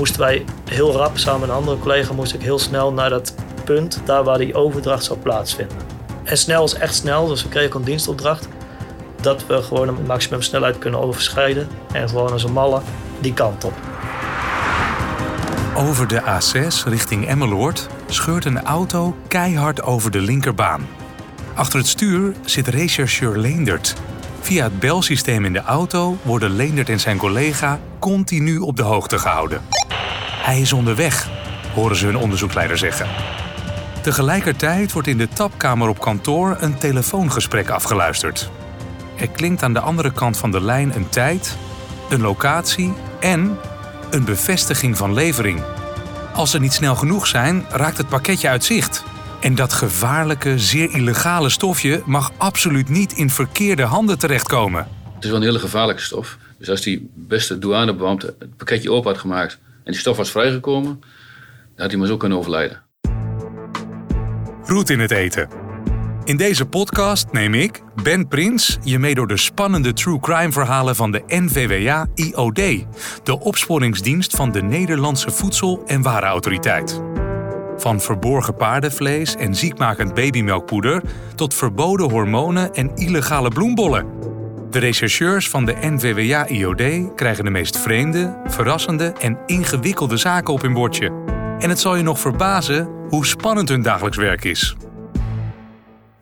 moesten wij heel rap, samen met een andere collega, moest ik heel snel naar dat punt, daar waar die overdracht zou plaatsvinden. En snel is echt snel, dus we kregen een dienstopdracht dat we gewoon een maximum snelheid kunnen overschrijden en gewoon als een malle die kant op. Over de A6 richting Emmeloord scheurt een auto keihard over de linkerbaan. Achter het stuur zit rechercheur Leendert. Via het belsysteem in de auto worden Leendert en zijn collega continu op de hoogte gehouden. Hij is onderweg, horen ze hun onderzoekleider zeggen. Tegelijkertijd wordt in de tapkamer op kantoor een telefoongesprek afgeluisterd. Er klinkt aan de andere kant van de lijn een tijd, een locatie en een bevestiging van levering. Als ze niet snel genoeg zijn, raakt het pakketje uit zicht. En dat gevaarlijke, zeer illegale stofje mag absoluut niet in verkeerde handen terechtkomen. Het is wel een hele gevaarlijke stof. Dus als die beste douanebeambte het pakketje open had gemaakt die stof was vrijgekomen, had hij maar zo kunnen overlijden. Roet in het eten. In deze podcast neem ik, Ben Prins, je mee door de spannende true crime verhalen van de NVWA IOD, de opsporingsdienst van de Nederlandse Voedsel- en Warenautoriteit. Van verborgen paardenvlees en ziekmakend babymelkpoeder tot verboden hormonen en illegale bloembollen. De rechercheurs van de NVWA IOD krijgen de meest vreemde, verrassende en ingewikkelde zaken op hun bordje. En het zal je nog verbazen hoe spannend hun dagelijks werk is.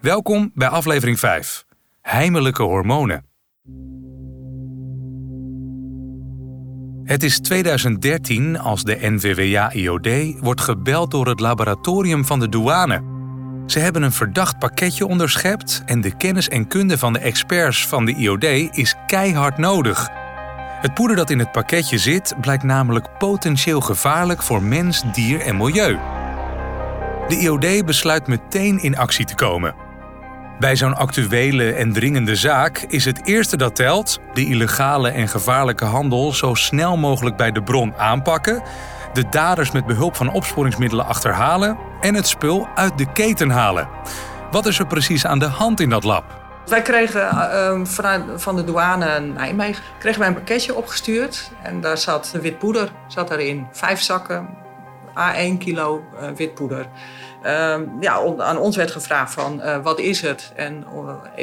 Welkom bij aflevering 5. Heimelijke hormonen. Het is 2013 als de NVWA-IOD wordt gebeld door het laboratorium van de douane. Ze hebben een verdacht pakketje onderschept en de kennis en kunde van de experts van de IOD is keihard nodig. Het poeder dat in het pakketje zit blijkt namelijk potentieel gevaarlijk voor mens, dier en milieu. De IOD besluit meteen in actie te komen. Bij zo'n actuele en dringende zaak is het eerste dat telt de illegale en gevaarlijke handel zo snel mogelijk bij de bron aanpakken, de daders met behulp van opsporingsmiddelen achterhalen en het spul uit de keten halen. Wat is er precies aan de hand in dat lab? Wij kregen uh, vanuit van de douane Nijmegen kregen wij een pakketje opgestuurd. En daar zat wit poeder zat erin. Vijf zakken, A1 kilo uh, wit poeder. Ehm, ja, aan ons werd gevraagd van uh, wat is het? En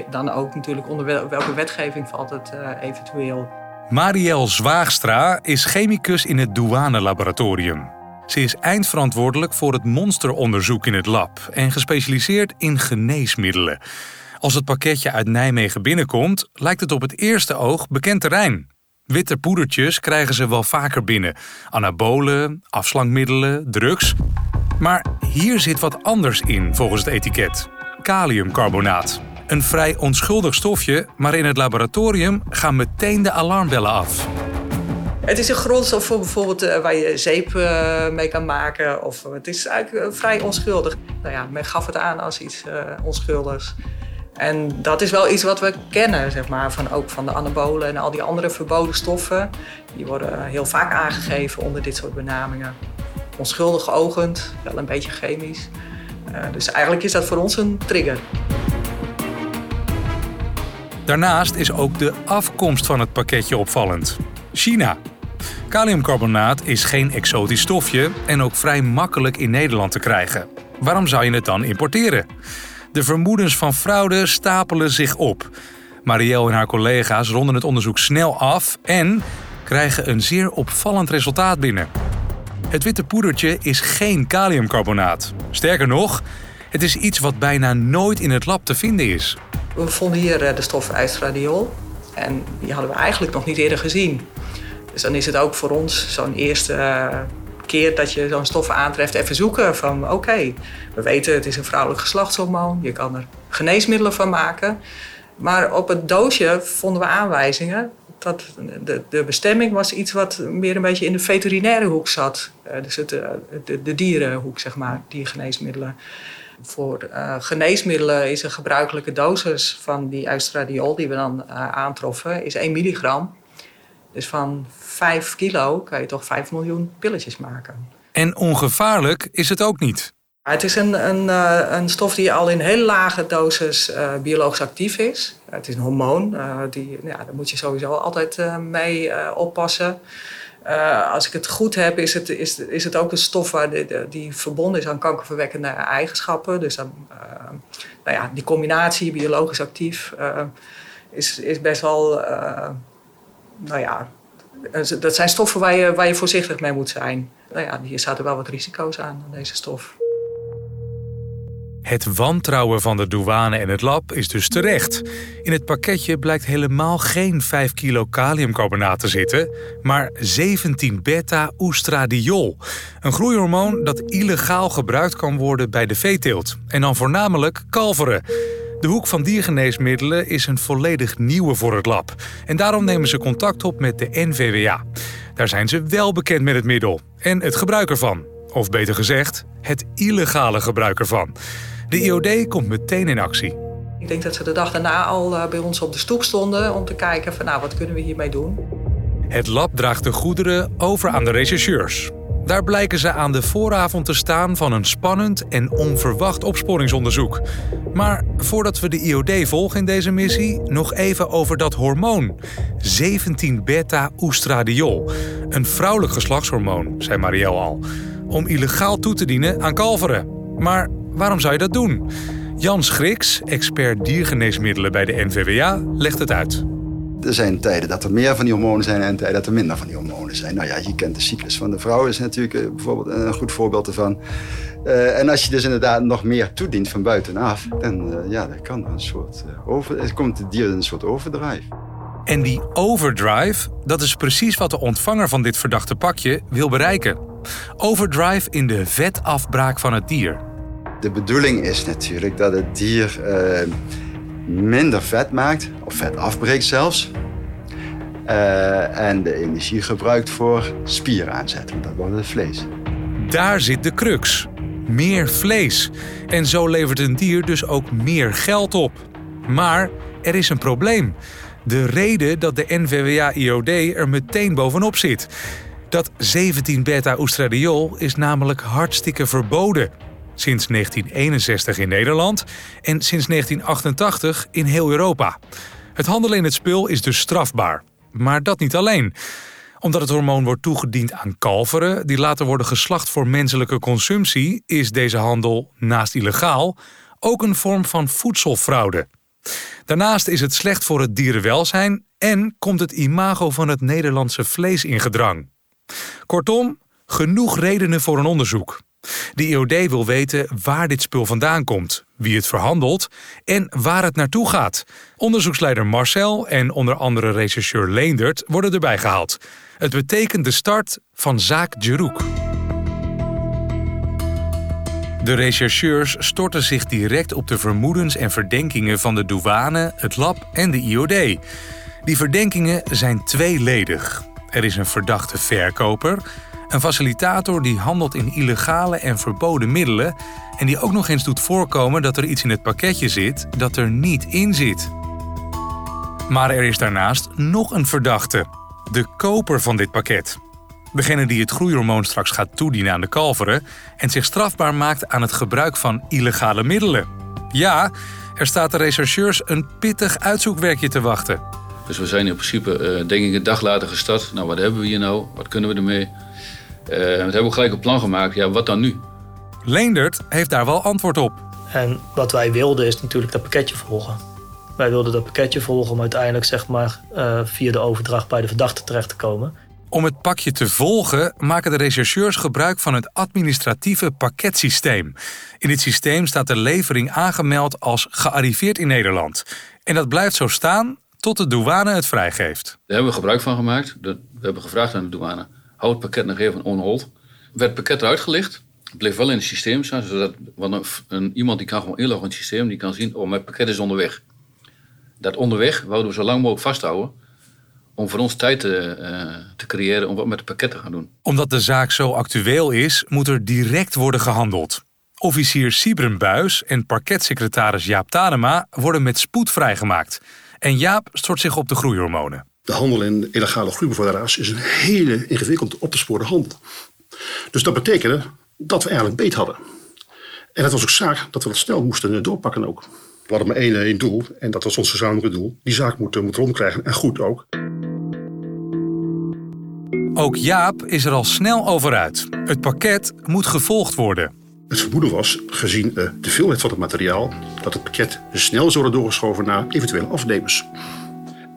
dan ook natuurlijk onder welke wetgeving valt het eventueel. Marielle Zwaagstra is chemicus in het douanelaboratorium. Ze is eindverantwoordelijk voor het monsteronderzoek in het lab en gespecialiseerd in geneesmiddelen. Als het pakketje uit Nijmegen binnenkomt, lijkt het op het eerste oog bekend terrein. Witte poedertjes krijgen ze wel vaker binnen. Anabolen, afslankmiddelen, drugs. Maar hier zit wat anders in volgens het etiket: kaliumcarbonaat. Een vrij onschuldig stofje, maar in het laboratorium gaan meteen de alarmbellen af. Het is een grondstof voor bijvoorbeeld uh, waar je zeep uh, mee kan maken. Of het is eigenlijk vrij onschuldig. Nou ja, men gaf het aan als iets onschuldigs. En dat is wel iets wat we kennen, zeg maar, van, ook van de anabolen en al die andere verboden stoffen. Die worden heel vaak aangegeven onder dit soort benamingen onschuldig ogend, wel een beetje chemisch. Dus eigenlijk is dat voor ons een trigger. Daarnaast is ook de afkomst van het pakketje opvallend. China. Kaliumcarbonaat is geen exotisch stofje en ook vrij makkelijk in Nederland te krijgen. Waarom zou je het dan importeren? De vermoedens van fraude stapelen zich op. Marielle en haar collega's ronden het onderzoek snel af en krijgen een zeer opvallend resultaat binnen. Het witte poedertje is geen kaliumcarbonaat. Sterker nog, het is iets wat bijna nooit in het lab te vinden is. We vonden hier eh, de stof estradiol. En die hadden we eigenlijk nog niet eerder gezien. Dus dan is het ook voor ons zo'n eerste eh, keer dat je zo'n stof aantreft even zoeken van oké, we weten het is een vrouwelijk geslachtshormoon, je kan er geneesmiddelen van maken. Maar op het doosje vonden we aanwijzingen dat de, de bestemming was iets wat meer een beetje in de veterinaire hoek zat. Uh, dus het, uh, de, dierenhoek, zeg maar, diergeneesmiddelen. Voor geneesmiddelen is een gebruikelijke dosis van die estradiol die we dan aantroffen, is 1 milligram. Dus van 5 kilo kan je toch 5 miljoen pilletjes maken. En ongevaarlijk is het ook niet. Het is een, een, een stof die al in heel lage dosis biologisch actief is. Het is een hormoon, uh, die, ja, daar moet je sowieso altijd uh, mee oppassen. Als ik het goed heb, is het, is, is het ook een stof waar de, de, die verbonden is aan kankerverwekkende eigenschappen. Dus dan, nou ja, die combinatie, biologisch actief, is, is best wel. Nou ja, dat zijn stoffen waar je, waar je voorzichtig mee moet zijn. Nou ja, hier zaten wel wat risico's aan, aan deze stof. Het wantrouwen van de douane en het lab is dus terecht. In het pakketje blijkt helemaal geen 5 kilo kaliumcarbonaat te zitten, maar 17 beta-oestradiol. Een groeihormoon dat illegaal gebruikt kan worden bij de veeteelt. En dan voornamelijk kalveren. De hoek van diergeneesmiddelen is een volledig nieuwe voor het lab. En daarom nemen ze contact op met de NVWA. Daar zijn ze wel bekend met het middel en het gebruik ervan. Of beter gezegd, het illegale gebruik ervan. De IOD komt meteen in actie. Ik denk dat ze de dag daarna al eh, bij ons op de stoep stonden om te kijken van nou, wat kunnen we hiermee doen. Het lab draagt de goederen over aan de rechercheurs. Daar blijken ze aan de vooravond te staan van een spannend en onverwacht opsporingsonderzoek. Maar voordat we de IOD volgen in deze missie, nog even over dat hormoon. 17-beta-oestradiol. Een vrouwelijk geslachtshormoon, zei Marielle al. Om illegaal toe te dienen aan kalveren. Maar waarom zou je dat doen? Jan Schriks, expert diergeneesmiddelen bij de NVWA, legt het uit. Er zijn tijden dat er meer van die hormonen zijn en tijden dat er minder van die hormonen zijn. Nou ja, je kent de cyclus van de vrouw, is natuurlijk eh, bijvoorbeeld een goed voorbeeld ervan. Uh, en als je dus inderdaad nog meer toedient van buitenaf, dan, uh, ja, dan kan een soort uh, over, het komt het dier in een soort overdrive. En die overdrive, dat is precies wat de ontvanger van dit verdachte pakje wil bereiken. Overdrive in de vetafbraak van het dier. De bedoeling is natuurlijk dat het dier minder vet maakt, of vet afbreekt zelfs. Uh, en de energie gebruikt voor spieraanzet, want dat wordt het vlees. Daar zit de crux. Meer vlees. En zo levert een dier dus ook meer geld op. Maar er is een probleem. De reden dat de NVWA-IOD er meteen bovenop zit. Dat 17 beta-oestradiol is namelijk hartstikke verboden sinds 1961 in Nederland en sinds 1988 in heel Europa. Het handelen in het spul is dus strafbaar. Maar dat niet alleen. Omdat het hormoon wordt toegediend aan kalveren die later worden geslacht voor menselijke consumptie, is deze handel naast illegaal ook een vorm van voedselfraude. Daarnaast is het slecht voor het dierenwelzijn en komt het imago van het Nederlandse vlees in gedrang. Kortom, genoeg redenen voor een onderzoek. De IOD wil weten waar dit spul vandaan komt, wie het verhandelt en waar het naartoe gaat. Onderzoeksleider Marcel en onder andere rechercheur Leendert worden erbij gehaald. Het betekent de start van zaak Jeroek. De rechercheurs storten zich direct op de vermoedens en verdenkingen van de douane, het lab en de IOD. Die verdenkingen zijn tweeledig. Er is een verdachte verkoper een facilitator die handelt in illegale en verboden middelen en die ook nog eens doet voorkomen dat er iets in het pakketje zit dat er niet in zit. Maar er is daarnaast nog een verdachte, de koper van dit pakket. Degene die het groeihormoon straks gaat toedienen aan de kalveren en zich strafbaar maakt aan het gebruik van illegale middelen. Ja, er staat de rechercheurs een pittig uitzoekwerkje te wachten. Dus we zijn in principe, uh, denk ik, een dag later gestart. Nou, wat hebben we hier nou? Wat kunnen we ermee? Uh, we hebben ook gelijk een plan gemaakt. Ja, wat dan nu? Leendert heeft daar wel antwoord op. En wat wij wilden is natuurlijk dat pakketje volgen. Wij wilden dat pakketje volgen om uiteindelijk zeg maar, uh, via de overdracht bij de verdachte terecht te komen. Om het pakje te volgen maken de rechercheurs gebruik van het administratieve pakketsysteem. In dit systeem staat de levering aangemeld als gearriveerd in Nederland. En dat blijft zo staan tot de douane het vrijgeeft. Daar hebben we gebruik van gemaakt. We hebben gevraagd aan de douane hou het pakket nog even on hold. Werd het pakket eruit gelicht. Het bleef wel in het systeem staan, zodat want een, iemand die kan gewoon inloggen in het systeem, die kan zien, oh, mijn pakket is onderweg. Dat onderweg wouden we zo lang mogelijk vasthouden om voor ons tijd te, uh, te creëren om wat met het pakket te gaan doen. Omdat de zaak zo actueel is, moet er direct worden gehandeld. Officier Sibren Buis en parketsecretaris Jaap Tadema worden met spoed vrijgemaakt. En Jaap stort zich op de groeihormonen. De handel in illegale groeibevorderaars is een hele ingewikkeld op te sporen handel. Dus dat betekende dat we eigenlijk beet hadden. En het was ook zaak dat we dat snel moesten doorpakken ook. We hadden maar één, één doel en dat was ons gezamenlijke doel. Die zaak moet, moet rondkrijgen en goed ook. Ook Jaap is er al snel over uit. Het pakket moet gevolgd worden. Het vermoeden was, gezien de veelheid van het materiaal, dat het pakket snel zou worden doorgeschoven naar eventuele afnemers.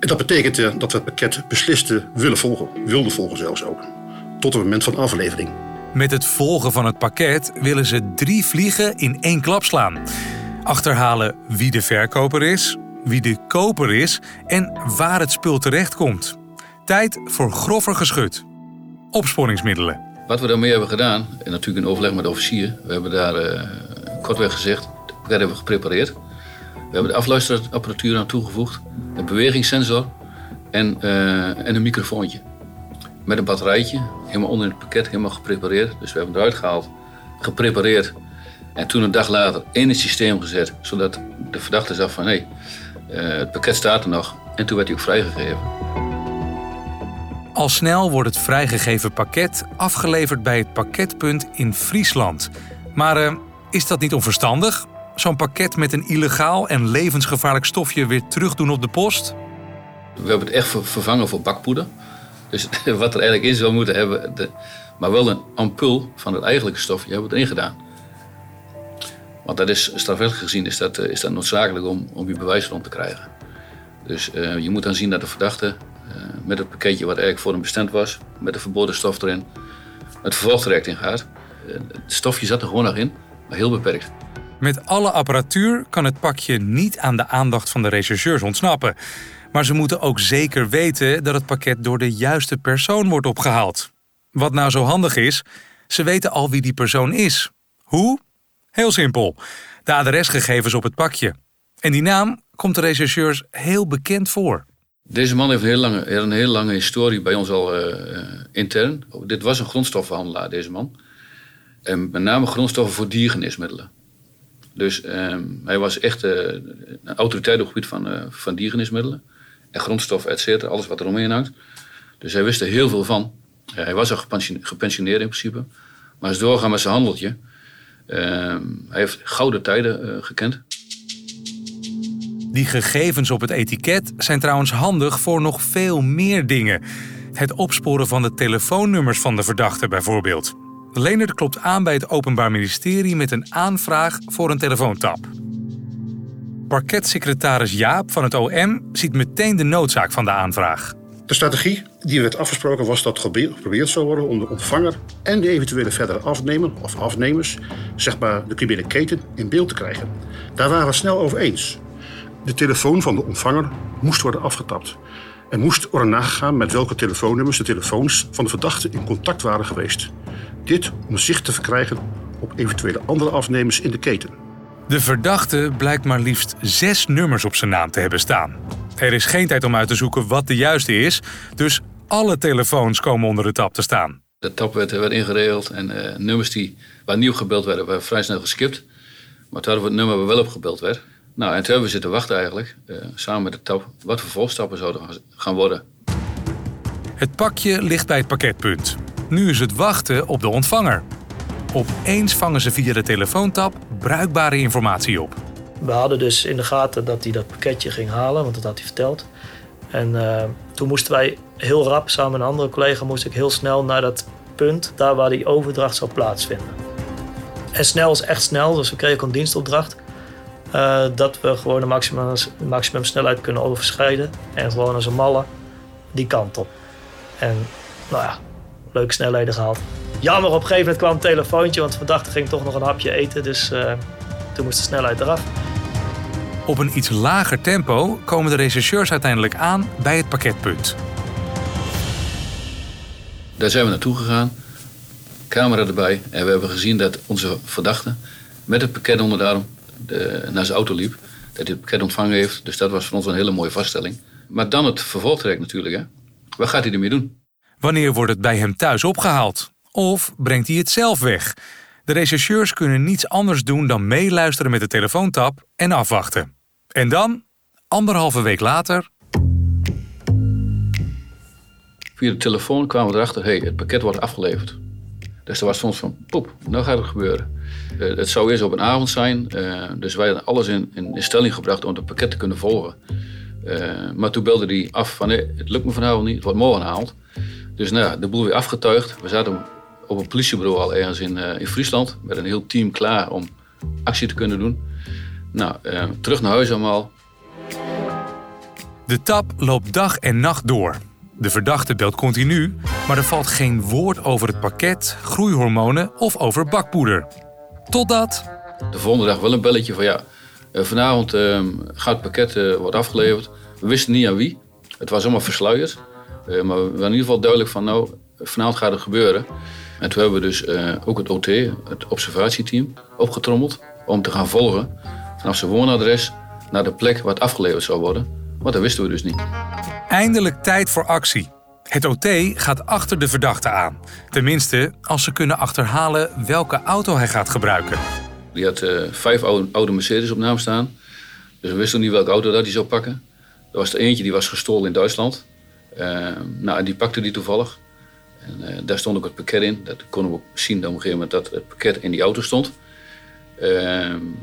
En dat betekende dat we het pakket besliste willen volgen, wilden volgen zelfs ook, tot het moment van aflevering. Met het volgen van het pakket willen ze drie vliegen in één klap slaan. Achterhalen wie de verkoper is, wie de koper is en waar het spul terechtkomt. Tijd voor grover geschut. Opsporingsmiddelen. Wat we daarmee hebben gedaan, en natuurlijk in overleg met de officier, we hebben daar uh, kortweg gezegd, dat hebben we geprepareerd. We hebben de afluisterapparatuur aan toegevoegd, een bewegingssensor en, uh, en een microfoontje. Met een batterijtje, helemaal onder het pakket, helemaal geprepareerd. Dus we hebben het eruit gehaald, geprepareerd. En toen een dag later in het systeem gezet, zodat de verdachte zag van hé, hey, uh, het pakket staat er nog. En toen werd hij ook vrijgegeven. Al snel wordt het vrijgegeven pakket afgeleverd bij het pakketpunt in Friesland. Maar uh, is dat niet onverstandig? Zo'n pakket met een illegaal en levensgevaarlijk stofje weer terugdoen op de post? We hebben het echt vervangen voor bakpoeder. Dus wat er eigenlijk in zou moeten hebben, de, maar wel een ampul van het eigenlijke stofje hebben we erin gedaan. Want dat is strafrechtelijk gezien is dat, is dat noodzakelijk om, om je bewijs rond te krijgen. Dus uh, je moet dan zien dat de verdachte uh, met het pakketje wat eigenlijk voor hem bestemd was, met de verboden stof erin, het vervolgtraject in gaat. Het stofje zat er gewoon nog in, maar heel beperkt. Met alle apparatuur kan het pakje niet aan de aandacht van de rechercheurs ontsnappen. Maar ze moeten ook zeker weten dat het pakket door de juiste persoon wordt opgehaald. Wat nou zo handig is, ze weten al wie die persoon is. Hoe? Heel simpel. De adresgegevens op het pakje. En die naam komt de rechercheurs heel bekend voor. Deze man heeft een heel lange, een heel lange historie bij ons al uh, intern. Dit was een grondstoffenhandelaar, deze man. En met name grondstoffen voor diergeneesmiddelen. Dus uh, hij was echt uh, een autoriteit op het gebied van, uh, van. En grondstoffen, et cetera, alles wat er omheen hangt. Dus hij wist er heel veel van. hij was al gepensioneerd in principe. Maar is doorgaan met zijn handeltje. Ehm, hij heeft gouden tijden gekend. Die gegevens op het etiket zijn trouwens handig voor nog veel meer dingen. Het opsporen van de telefoonnummers van de verdachte bijvoorbeeld. Leonard klopt aan bij het Openbaar Ministerie met een aanvraag voor een telefoontap. Parketsecretaris Jaap van het OM ziet meteen de noodzaak van de aanvraag. De strategie die werd afgesproken was dat geprobeerd zou worden om de ontvanger en de eventuele verdere afnemer of afnemers, zeg maar de criminele keten, in beeld te krijgen. Daar waren we snel over eens. De telefoon van de ontvanger moest worden afgetapt. Er moest worden nagegaan met welke telefoonnummers de telefoons van de verdachte in contact waren geweest. Dit om zicht te verkrijgen op eventuele andere afnemers in de keten. De verdachte blijkt maar liefst zes nummers op zijn naam te hebben staan. Er is geen tijd om uit te zoeken wat de juiste is, dus alle telefoons komen onder de tap te staan. De tap werd, werd ingeregeld en uh, nummers die, waar nieuw gebeld werden, werden vrij snel geskipt. Maar toen hadden we het nummer waar wel op gebeld werd. Nou, en toen hebben we zitten wachten eigenlijk, uh, samen met de tap, wat vervolgstappen zouden gaan worden. Het pakje ligt bij het pakketpunt. Nu is het wachten op de ontvanger. Opeens vangen ze via de telefoontap bruikbare informatie op. We hadden dus in de gaten dat hij dat pakketje ging halen, want dat had hij verteld. En uh, toen moesten wij heel rap, samen met een andere collega, moest ik heel snel naar dat punt, daar waar die overdracht zou plaatsvinden. En snel is echt snel, dus we kregen een dienstopdracht. Uh, dat we gewoon de maximum, maximum snelheid kunnen overschrijden. En gewoon als een malle die kant op. En nou ja, leuke snelheden gehaald. Jammer, op een gegeven moment kwam een telefoontje, want de verdachte ging toch nog een hapje eten. Dus uh, toen moest de snelheid eraf. Op een iets lager tempo komen de rechercheurs uiteindelijk aan bij het pakketpunt. Daar zijn we naartoe gegaan, camera erbij. En we hebben gezien dat onze verdachte met het pakket onder de arm de, naar zijn auto liep. Dat hij het pakket ontvangen heeft. Dus dat was voor ons een hele mooie vaststelling. Maar dan het vervolgtraject natuurlijk. Hè. Wat gaat hij ermee doen? Wanneer wordt het bij hem thuis opgehaald? Of brengt hij het zelf weg? De rechercheurs kunnen niets anders doen dan meeluisteren met de telefoontap en afwachten. En dan, anderhalve week later. Via de telefoon kwamen we erachter: hé, hey, het pakket wordt afgeleverd. Dus er was soms van: poep, nou gaat het gebeuren. Uh, het zou eerst op een avond zijn, uh, dus wij hadden alles in, in, stelling gebracht om het pakket te kunnen volgen. Uh, maar toen belde hij af van: nee, het lukt me vanavond niet, het wordt morgen gehaald. Dus nou de boel weer afgetuigd. We zaten op een politiebureau al ergens in, eh, in Friesland. Met een heel team klaar om actie te kunnen doen. Nou, eh, terug naar huis allemaal. De tap loopt dag en nacht door. De verdachte belt continu, maar er valt geen woord over het pakket, groeihormonen of over bakpoeder. Totdat. De volgende dag wel een belletje van ja, eh, vanavond eh, gaat het pakket eh, worden afgeleverd. We wisten niet aan wie. Het was allemaal versluierd. Eh, maar we waren in ieder geval duidelijk van nou, vanavond gaat het gebeuren. En toen hebben we dus ook het OT, het observatieteam, opgetrommeld om te gaan volgen vanaf zijn woonadres naar de plek waar het afgeleverd zou worden. Want dat wisten we dus niet. Eindelijk tijd voor actie. Het OT gaat achter de verdachte aan. Tenminste, als ze kunnen achterhalen welke auto hij gaat gebruiken. Die had eh, vijf oude, Mercedes op naam staan. Dus we wisten niet welke auto dat hij zou pakken. Er was er eentje die was gestolen in Duitsland. Eh, nou, die pakte die toevallig. En eh, daar stond ook het pakket in. Dat konden we zien op een gegeven moment dat het pakket in die auto stond.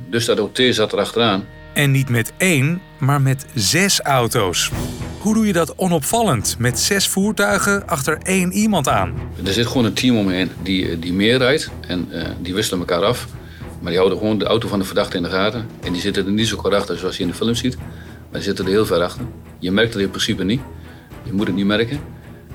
Dus dat OT zat er achteraan. En niet met één, maar met zes auto's. Hoe doe je dat onopvallend met zes voertuigen achter één iemand aan? Er zit gewoon een team omheen die, eh, die meer rijdt. En eh, die wisselen elkaar af. Maar die houden gewoon de auto van de verdachte in de gaten. En die zitten er niet zo kort achter zoals je in de film ziet. Maar die zitten er heel ver achter. Je merkt het in principe niet. Je moet het niet merken.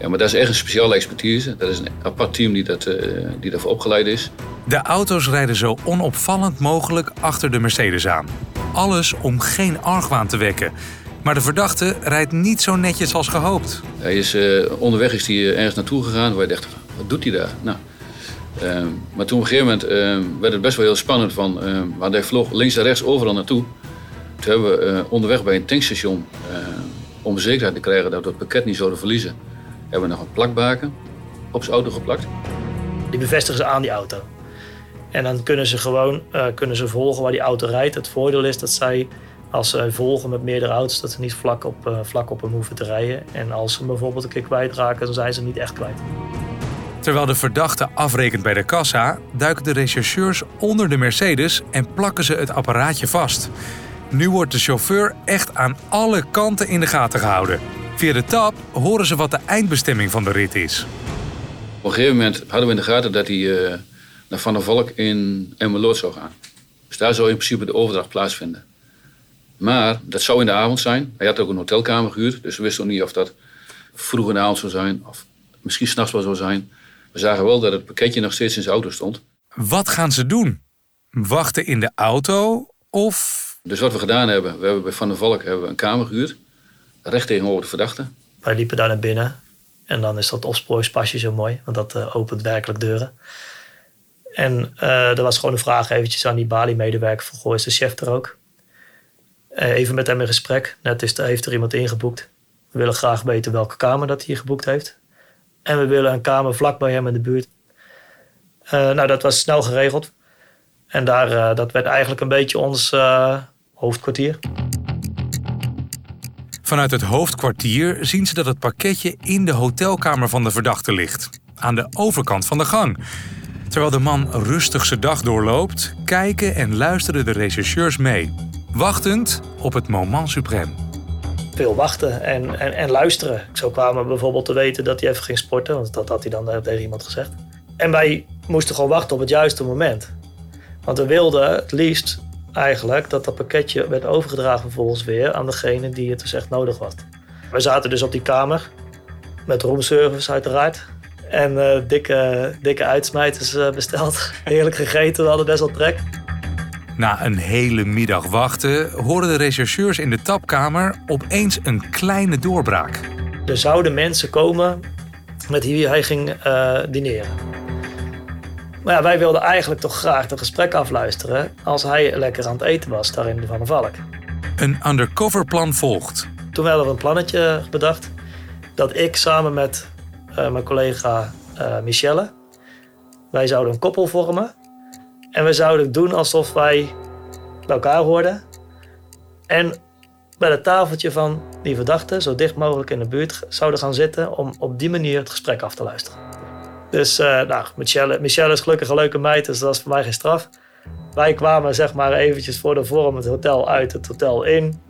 Ja, maar dat is echt een speciale expertise. Dat is een apart team die, dat, eh, die daarvoor opgeleid is. De auto's rijden zo onopvallend mogelijk achter de Mercedes aan. Alles om geen argwaan te wekken. Maar de verdachte rijdt niet zo netjes als gehoopt. Hij is, eh, onderweg is hij eh, ergens naartoe gegaan waar je dacht, wat doet hij daar? Nou, ehm, maar toen op een gegeven moment ehm, werd het best wel heel spannend. Van, ehm, want hij vloog links en rechts overal naartoe. Toen hebben we onderweg bij een tankstation, om zekerheid te krijgen dat we het pakket niet zouden verliezen, hebben we nog een plakbaken op zijn auto geplakt. Die bevestigen ze aan die auto. En dan kunnen ze gewoon eh, kunnen ze volgen waar die auto rijdt. Het voordeel is dat zij, als ze volgen met meerdere auto's, dat ze niet vlak op, eh, vlak op hem hoeven te rijden. En als ze hem bijvoorbeeld een keer kwijtraken, dan zijn ze hem niet echt kwijt. Terwijl de verdachte afrekent bij de kassa, duiken de rechercheurs onder de Mercedes en plakken ze het apparaatje vast. Nu wordt de chauffeur echt aan alle kanten in de gaten gehouden. Via de tap horen ze wat de eindbestemming van de rit is. Op een gegeven moment hadden we in de gaten dat hij eh, naar Van der Valk in Emmeloord zou gaan. Dus daar zou in principe de overdracht plaatsvinden. Maar dat zou in de avond zijn. Hij had ook een hotelkamer gehuurd, dus we wisten ook niet of dat vroeg in de avond zou zijn of misschien s'nachts wel zou zijn. We zagen wel dat het pakketje nog steeds in zijn auto stond. Wat gaan ze doen? Wachten in de auto of Dus wat we gedaan hebben, we hebben bij Van der Valk hebben we een kamer gehuurd. Recht tegenover de verdachte. Wij liepen daar naar binnen. En dan is dat opsporingspasje zo mooi, want dat eh, opent werkelijk deuren. En eh er was gewoon een vraag eventjes aan die Bali-medewerker van Goh, is de chef er ook? Eh, even met hem in gesprek. Net is er, heeft er iemand ingeboekt. We willen graag weten welke kamer dat hij geboekt heeft. En we willen een kamer vlak bij hem in de buurt. Nou, dat was snel geregeld. En daar, dat werd eigenlijk een beetje ons hoofdkwartier. Vanuit het hoofdkwartier zien ze dat het pakketje in de hotelkamer van de verdachte ligt. Aan de overkant van de gang. Terwijl de man rustig zijn dag doorloopt, kijken en luisteren de rechercheurs mee. Wachtend op het moment suprême. veel wachten en, en, en luisteren. Zo kwamen bijvoorbeeld te weten dat hij even ging sporten, want dat had hij dan eh, tegen iemand gezegd. En wij moesten gewoon wachten op het juiste moment. Want we wilden het liefst eigenlijk dat dat pakketje werd overgedragen vervolgens weer aan degene die het dus echt nodig was. We zaten dus op die kamer met roomservice uiteraard. En eh, dikke, dikke uitsmijters eh, besteld. Heerlijk gegeten, we hadden best wel trek. Na een hele middag wachten horen de rechercheurs in de tapkamer opeens een kleine doorbraak. Er zouden mensen komen met wie hij ging eh, dineren. Maar ja, wij wilden eigenlijk toch graag het gesprek afluisteren als hij lekker aan het eten was daar in de Van der Valk. Een undercover plan volgt. Toen hadden we een plannetje bedacht dat ik samen met eh, mijn collega eh, Michelle, wij zouden een koppel vormen. En we zouden doen alsof wij bij elkaar hoorden. En bij het tafeltje van die verdachte, zo dicht mogelijk in de buurt, zouden gaan zitten om op die manier het gesprek af te luisteren. Dus eh, nou, Michelle, Michelle is gelukkig een leuke meid, dus dat was voor mij geen straf. Wij kwamen zeg maar eventjes voor de vorm het hotel uit, het hotel in.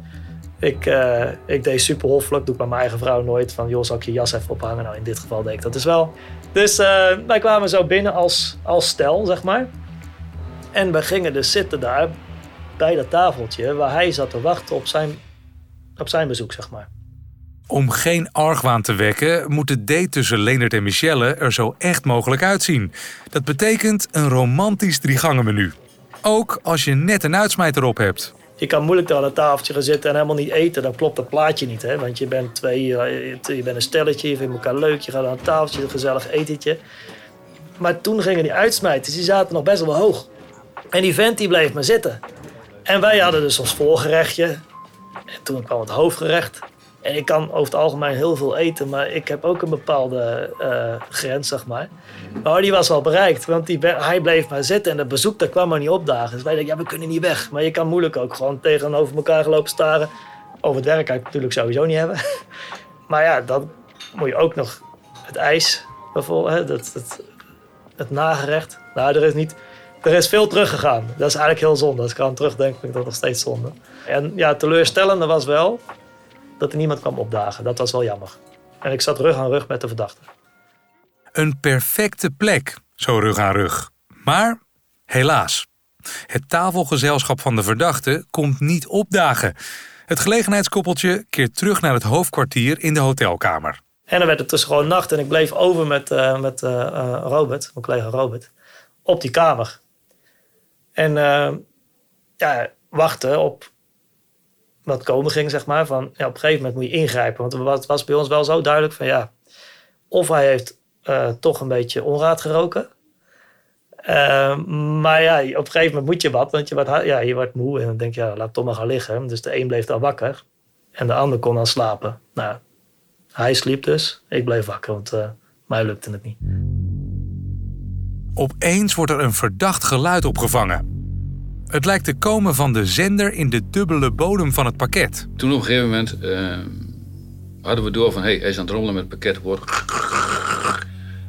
Ik, uh, ik deed super hoffelijk, doe ik bij mijn eigen vrouw nooit. Van joh, zal ik je jas even ophangen? Nou, in dit geval deed ik dat dus wel. Dus uh, wij kwamen zo binnen als, als stel, zeg maar. En we gingen dus zitten daar bij dat tafeltje waar hij zat te wachten op zijn, op zijn bezoek, zeg maar. Om geen argwaan te wekken, moet de date tussen Leonard en Michelle er zo echt mogelijk uitzien. Dat betekent een romantisch driegangenmenu. Ook als je net een uitsmijter op hebt. Je kan moeilijk aan een tafeltje gaan zitten en helemaal niet eten. Dan klopt dat plaatje niet. Hè? Want je bent twee, je bent een stelletje, je vindt elkaar leuk. Je gaat aan een tafeltje, een gezellig etentje. Maar toen gingen die uitsmijters, die zaten nog best wel hoog. En die vent die bleef maar zitten. En wij hadden dus ons voorgerechtje. En toen kwam het hoofdgerecht. En ik kan over het algemeen heel veel eten, maar ik heb ook een bepaalde uh, grens, zeg maar. Maar die was wel bereikt, want die, hij bleef maar zitten en het bezoek daar kwam maar niet opdagen. Dus wij dachten, ja, we kunnen niet weg. Maar je kan moeilijk ook gewoon tegenover elkaar gelopen staren. Over het werk kan ik natuurlijk sowieso niet hebben. Maar ja, dan moet je ook nog het ijs, bijvoorbeeld, dat, het nagerecht. Nou, er is niet er is veel teruggegaan. Dat is eigenlijk heel zonde. Als ik aan terugdenk, vind ik dat nog steeds zonde. En ja, teleurstellende was wel dat er niemand kwam opdagen. Dat was wel jammer. En ik zat rug aan rug met de verdachte. Een perfecte plek, zo rug aan rug. Maar helaas, het tafelgezelschap van de verdachte komt niet opdagen. Het gelegenheidskoppeltje keert terug naar het hoofdkwartier in de hotelkamer. En dan werd het dus gewoon nacht en ik bleef over met, uh, met uh, Robert, mijn collega Robert, op die kamer. En uh, ja, wachten op wat komen ging, zeg maar. Van, ja, op een gegeven moment moet je ingrijpen. Want het was bij ons wel zo duidelijk van ja, of hij heeft uh, toch een beetje onraad geroken. Uh, maar ja, op een gegeven moment moet je wat, want je wordt, ja, je wordt moe en dan denk je, ja, laat toch maar gaan liggen. Dus de een bleef dan wakker en de ander kon dan slapen. Nou, hij sliep dus, ik bleef wakker, want uh, mij lukte het niet. Opeens wordt er een verdacht geluid opgevangen. Het lijkt te komen van de zender in de dubbele bodem van het pakket. Toen op een gegeven moment uh, hadden we door van... Hey, hij is aan het rommelen met het pakket. Wordt...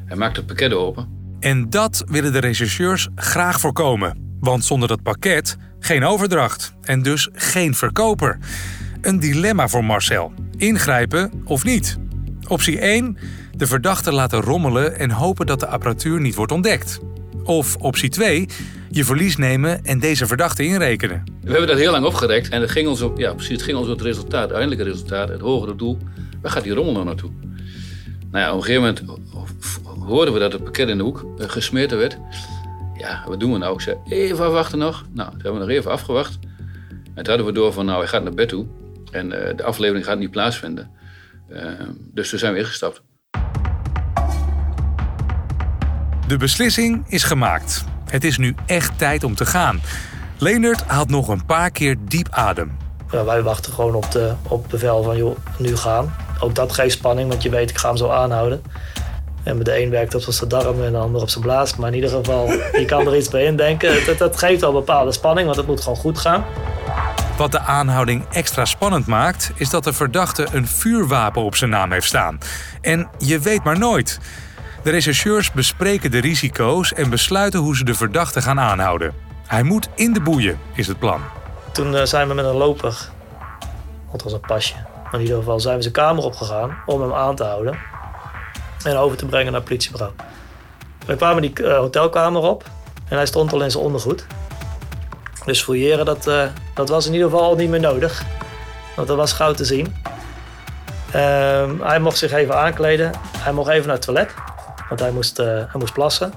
Hij maakt het pakket open. En dat willen de rechercheurs graag voorkomen. Want zonder dat pakket geen overdracht. En dus geen verkoper. Een dilemma voor Marcel. Ingrijpen of niet? Optie 1. De verdachte laten rommelen en hopen dat de apparatuur niet wordt ontdekt. Of optie 2 je verlies nemen en deze verdachte inrekenen. We hebben dat heel lang opgerekt en het ging ons op, ja, precies, het ging ons op het resultaat, het uiteindelijke resultaat, het hogere doel. Waar gaat die rommel nou naartoe? Nou ja, op een gegeven moment hoorden we dat het pakket in de hoek uh, gesmeten werd. Ja, wat doen we nou? Ik zei, even afwachten nog. Nou, toen hebben we nog even afgewacht. En toen hadden we door van, nou, hij gaat naar bed toe. En uh, de aflevering gaat niet plaatsvinden. Uh, dus toen zijn we ingestapt. De beslissing is gemaakt. Het is nu echt tijd om te gaan. Leendert haalt nog een paar keer diep adem. Ja, wij wachten gewoon op, de, op bevel van joh, nu gaan. Ook dat geeft spanning, want je weet ik ga hem zo aanhouden. En met de een werkt op zijn darm en de ander op zijn blaas. Maar in ieder geval, je kan er iets bij indenken. Dat, dat geeft al bepaalde spanning, want het moet gewoon goed gaan. Wat de aanhouding extra spannend maakt, is dat de verdachte een vuurwapen op zijn naam heeft staan. En je weet maar nooit. De rechercheurs bespreken de risico's en besluiten hoe ze de verdachte gaan aanhouden. Hij moet in de boeien, is het plan. Toen uh, zijn we met een loper, het was een pasje, in ieder geval zijn we zijn kamer opgegaan om hem aan te houden en over te brengen naar het politiebureau. We kwamen die uh, hotelkamer op en hij stond al in zijn ondergoed. Dus fouilleren, dat, uh, dat was in ieder geval al niet meer nodig. Want dat was gauw te zien. Ehm, hij mocht zich even aankleden. Hij mocht even naar het toilet. Want hij moest, uh, hij moest plassen.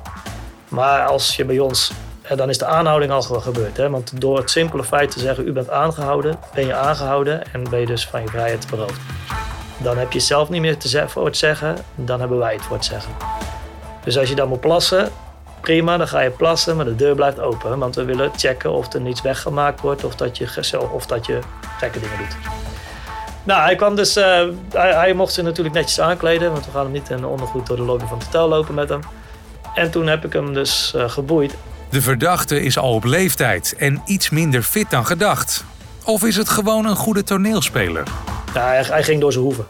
Maar als je bij ons, dan is de aanhouding al gebeurd. Hè? Want door het simpele feit te zeggen, u bent aangehouden, ben je aangehouden en ben je dus van je vrijheid beroofd. Dan heb je zelf niet meer te voor het zeggen, dan hebben wij het voor het zeggen. Dus als je dan moet plassen, prima, dan ga je plassen, maar de deur blijft open. Want we willen checken of er niets weggemaakt wordt of dat je, of dat je gekke dingen doet. Nou, hij kwam dus. Uh, hij, hij, mocht zich natuurlijk netjes aankleden, want we gaan hem niet in de ondergoed door de lobby van het hotel lopen met hem. En toen heb ik hem dus uh, geboeid. De verdachte is al op leeftijd en iets minder fit dan gedacht. Of is het gewoon een goede toneelspeler? Ja, hij, hij ging door zijn hoeven.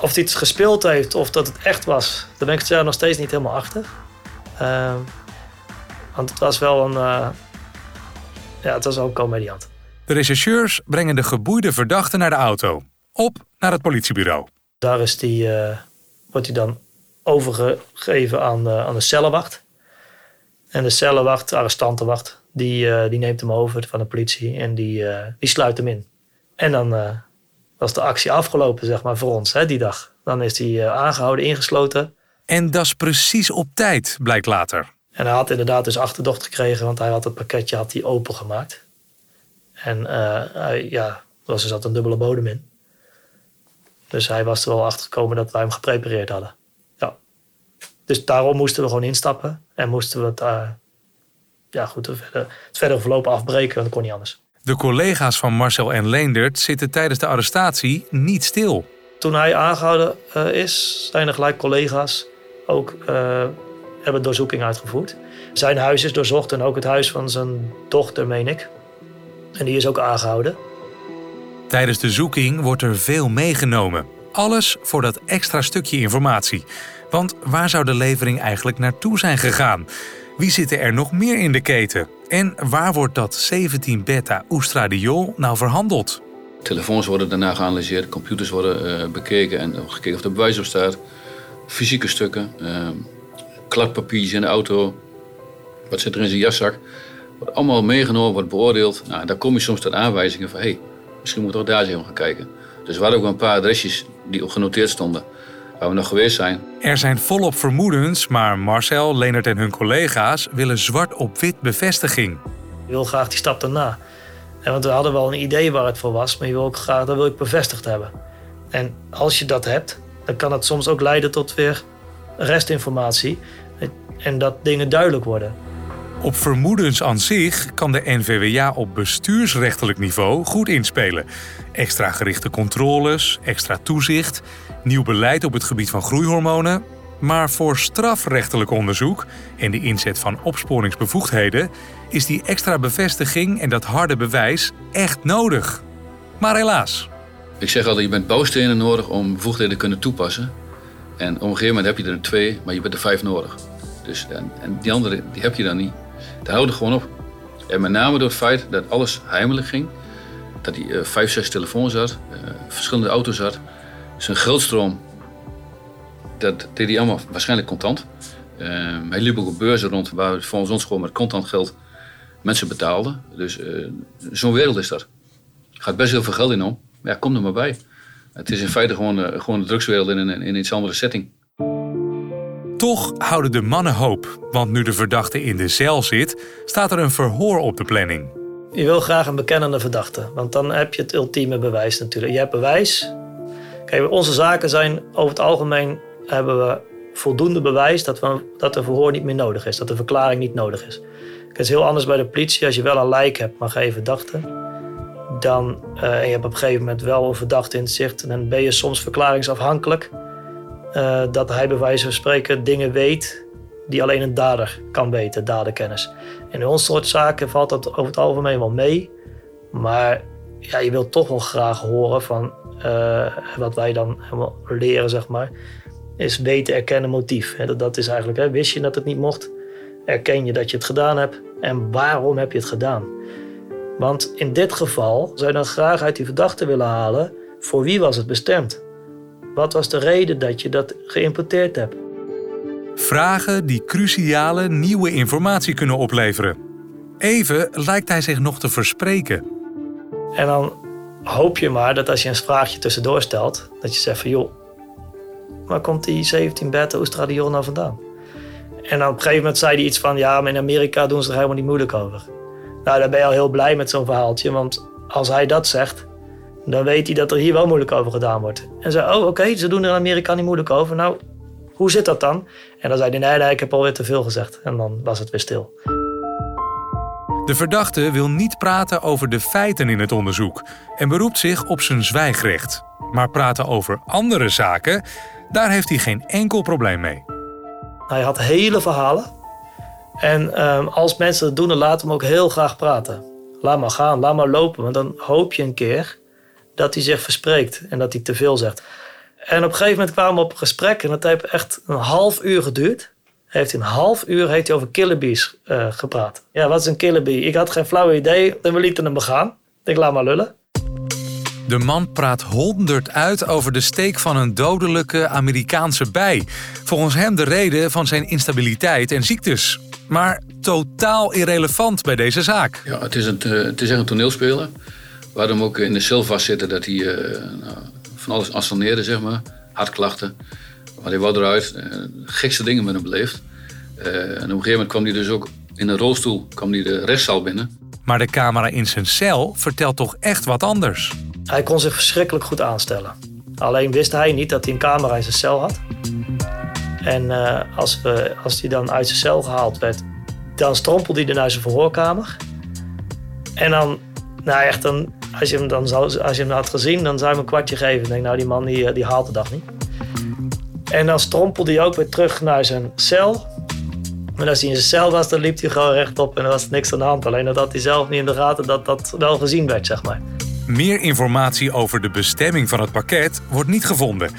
Of hij iets gespeeld heeft of dat het echt was, daar ben ik het nog steeds niet helemaal achter. Uh, want het was wel een. ja, het was ook een comediant. De rechercheurs brengen de geboeide verdachte naar de auto. Op naar het politiebureau. Daar is die, eh, wordt hij dan overgegeven aan, uh, aan de cellenwacht. En de cellenwacht, de arrestantenwacht, die, uh, die neemt hem over van de politie en die, die sluit hem in. En dan was de actie afgelopen, zeg maar, voor ons hè, die dag. Dan is hij aangehouden, ingesloten. En dat is precies op tijd, blijkt later. En hij had inderdaad dus achterdocht gekregen, want hij had het pakketje had hij opengemaakt. En hij, ja, er was dus een dubbele bodem in. Dus hij was er wel achter gekomen dat wij hem geprepareerd hadden. Ja. Dus daarom moesten we gewoon instappen. En moesten we het, uh, ja, goed, het verder, het verder verloop afbreken, want dat kon niet anders. De collega's van Marcel en Leendert zitten tijdens de arrestatie niet stil. Toen hij aangehouden uh, is, zijn er gelijk collega's ook hebben doorzoeking uitgevoerd. Zijn huis is doorzocht en ook het huis van zijn dochter, meen ik. En die is ook aangehouden. Tijdens de zoeking wordt er veel meegenomen. Alles voor dat extra stukje informatie. Want waar zou de levering eigenlijk naartoe zijn gegaan? Wie zitten er nog meer in de keten? En waar wordt dat 17-beta oestradiol nou verhandeld? Telefoons worden daarna geanalyseerd, computers worden uh, bekeken en gekeken of er bewijs op staat. Fysieke stukken, uh, kladpapiertjes in de auto. Wat zit er in zijn jaszak? Wordt allemaal meegenomen, wordt beoordeeld. Nou, daar kom je soms tot aanwijzingen van... hey, misschien moeten we daar eens gaan kijken. Dus we hadden ook een paar adresjes die op genoteerd stonden... waar we nog geweest zijn. Er zijn volop vermoedens, maar Marcel, Leonard en hun collega's... willen zwart op wit bevestiging. Ik wil graag die stap daarna. En want we hadden wel een idee waar het voor was... maar je wil ook graag, dat wil ik bevestigd hebben. En als je dat hebt, dan kan het soms ook leiden tot weer restinformatie en dat dingen duidelijk worden. Op vermoedens aan zich kan de NVWA op bestuursrechtelijk niveau goed inspelen. Extra gerichte controles, extra toezicht, nieuw beleid op het gebied van groeihormonen. Maar voor strafrechtelijk onderzoek en de inzet van opsporingsbevoegdheden is die extra bevestiging en dat harde bewijs echt nodig. Maar helaas. Ik zeg altijd, je bent bouwstenen nodig om bevoegdheden te kunnen toepassen. En op een gegeven moment heb je er twee, maar je bent er vijf nodig. Dus, en, en die andere die heb je dan niet. Daar houden gewoon op. En met name door het feit dat alles heimelijk ging. Dat hij uh, vijf, zes telefoons had, uh, verschillende auto's had. Zijn geldstroom, dat deed hij allemaal waarschijnlijk contant. Uh, hij liep ook op beurzen rond waar volgens ons gewoon met contant geld mensen betaalden. Dus zo'n wereld is dat. Gaat best heel veel geld in om. Maar ja, kom er maar bij. Het is in feite gewoon, gewoon de drugswereld in een, in iets andere setting. Toch houden de mannen hoop, want nu de verdachte in de cel zit, staat er een verhoor op de planning. Je wil graag een bekennende verdachte, want dan heb je het ultieme bewijs natuurlijk. Je hebt bewijs. Kijk, onze zaken zijn over het algemeen hebben we voldoende bewijs dat, we, dat een verhoor niet meer nodig is, dat de verklaring niet nodig is. Het is heel anders bij de politie als je wel een lijk hebt, maar geen verdachte dan, uh, je hebt op een gegeven moment wel een verdachte in het zicht, en dan ben je soms verklaringsafhankelijk. Uh, dat hij bij wijze van spreken dingen weet die alleen een dader kan weten, daderkennis. In ons soort zaken valt dat over het algemeen wel mee. Maar ja, je wilt toch wel graag horen van uh, wat wij dan helemaal leren, zeg maar, is weten, erkennen, motief. Dat, dat is eigenlijk, hè, wist je dat het niet mocht? Erken je dat je het gedaan hebt? En waarom heb je het gedaan? Want in dit geval zou je dan graag uit die verdachte willen halen voor wie was het bestemd? Wat was de reden dat je dat geïmporteerd hebt? Vragen die cruciale nieuwe informatie kunnen opleveren. Even lijkt hij zich nog te verspreken. En dan hoop je maar dat als je een vraagje tussendoor stelt, dat je zegt van joh, waar komt die 17 beta oestradiol nou vandaan? En dan op een gegeven moment zei hij iets van ja, maar in Amerika doen ze er helemaal niet moeilijk over. Nou, dan ben je al heel blij met zo'n verhaaltje. Want als hij dat zegt, dan weet hij dat er hier wel moeilijk over gedaan wordt. En zei, oh oké, ze doen er in Amerika niet moeilijk over. Nou, hoe zit dat dan? En dan zei hij, nee, nee, ik heb alweer te veel gezegd. En dan was het weer stil. De verdachte wil niet praten over de feiten in het onderzoek en beroept zich op zijn zwijgrecht. Maar praten over andere zaken, daar heeft hij geen enkel probleem mee. Hij had hele verhalen en ehm, als mensen het doen, dan laat hem ook heel graag praten. Laat maar gaan, laat maar lopen. Want dan hoop je een keer dat hij zich verspreekt en dat hij te veel zegt. En op een gegeven moment kwamen we op een gesprek en dat heeft echt een half uur geduurd. Heeft in een half uur heeft hij over killerbees uh, gepraat. Ja, wat is een killerbee? Ik had geen flauw idee en we lieten hem begaan. denk, laat maar lullen. De man praat honderd uit over de steek van een dodelijke Amerikaanse bij. Volgens hem de reden van zijn instabiliteit en ziektes. Maar totaal irrelevant bij deze zaak. Ja, het is, een, eh, het is echt een toneelspeler. Hem ook in de cel vastzitten dat hij uh, nou, van alles assaneerde, zeg maar. Hartklachten. Maar hij wou eruit. Uh, gekste dingen met hem beleefd. en op een gegeven moment kwam hij dus ook in een rolstoel kwam hij de rechtszaal binnen. Maar de camera in zijn cel vertelt toch echt wat anders. Hij kon zich verschrikkelijk goed aanstellen. Alleen wist hij niet dat hij een camera in zijn cel had. En uh, als, we, als hij dan uit zijn cel gehaald werd, dan strompelde hij naar zijn verhoorkamer. En dan, nou echt, dan, als, je hem dan als je hem had gezien, dan zou je hem een kwartje geven. Ik denk, nou, die man die, die haalt de dag niet. En dan strompelde hij ook weer terug naar zijn cel. Maar als hij in zijn cel was, dan liep hij gewoon rechtop en er was niks aan de hand. Alleen dat hij zelf niet in de gaten dat dat wel gezien werd, zeg maar. Meer informatie over de bestemming van het pakket wordt niet gevonden.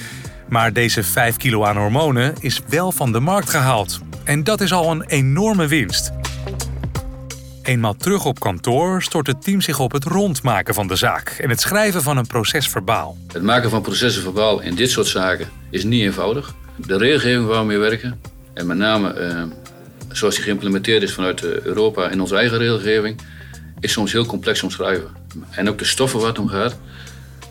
Maar deze 5 kilo aan hormonen is wel van de markt gehaald. En dat is al een enorme winst. Eenmaal terug op kantoor stort het team zich op het rondmaken van de zaak en het schrijven van een procesverbaal. Het maken van processenverbaal in dit soort zaken is niet eenvoudig. De regelgeving waar we mee werken, en met name eh, zoals die geïmplementeerd is vanuit Europa in onze eigen regelgeving, is soms heel complex omschrijven. En ook de stoffen waar het om gaat.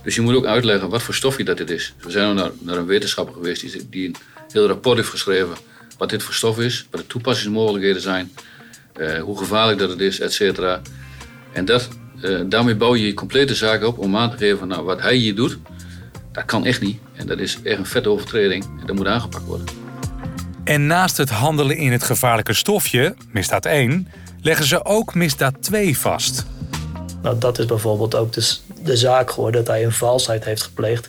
Dus je moet ook uitleggen wat voor stofje dat dit is. We zijn naar, naar een wetenschapper geweest die, die, een heel rapport heeft geschreven wat dit voor stof is, wat de toepassingsmogelijkheden zijn, uh, hoe gevaarlijk dat het is, et cetera. En dat, uh, daarmee bouw je je complete zaak op om aan te geven, nou, wat hij hier doet, dat kan echt niet. En dat is echt een vette overtreding en dat moet aangepakt worden. En naast het handelen in het gevaarlijke stofje, misdaad 1, leggen ze ook misdaad 2 vast. Nou, dat is bijvoorbeeld ook de, de zaak geworden dat hij een valsheid heeft gepleegd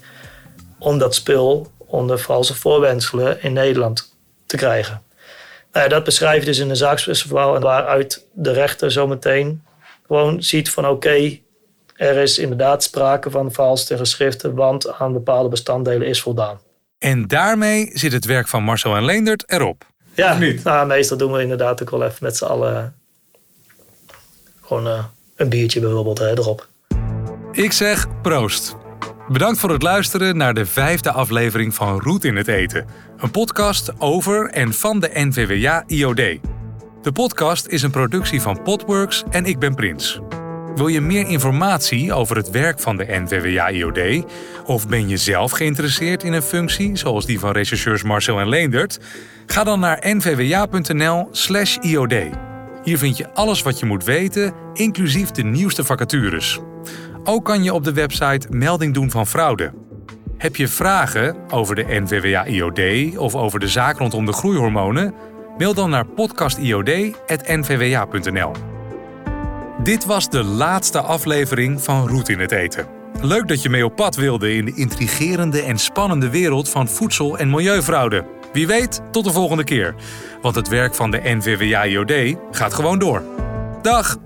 om dat spul onder valse voorwendselen in Nederland te krijgen. Nou, dat beschrijft dus in een zaakspecificaal waaruit de rechter zometeen gewoon ziet van oké, er is inderdaad sprake van valse geschriften, want aan bepaalde bestanddelen is voldaan. En daarmee zit het werk van Marcel en Leendert erop. Ja, nou, meestal doen we inderdaad ook wel even met z'n allen gewoon uh, een biertje bijvoorbeeld hè, erop. Ik zeg proost. Bedankt voor het luisteren naar de vijfde aflevering van Roet in het Eten. Een podcast over en van de NVWA IOD. De podcast is een productie van Podworks en ik ben Prins. Wil je meer informatie over het werk van de NVWA IOD? Of ben je zelf geïnteresseerd in een functie zoals die van rechercheurs Marcel en Leendert? Ga dan naar nvwa.nl/iod. Hier vind je alles wat je moet weten, inclusief de nieuwste vacatures. Ook kan je op de website melding doen van fraude. Heb je vragen over de NVWA-IOD of over de zaak rondom de groeihormonen? Mail dan naar podcastiod.nvwa.nl. Dit was de laatste aflevering van Roet in het Eten. Leuk dat je mee op pad wilde in de intrigerende en spannende wereld van voedsel- en milieufraude. Wie weet, tot de volgende keer. Want het werk van de NVWA-IOD gaat gewoon door. Dag!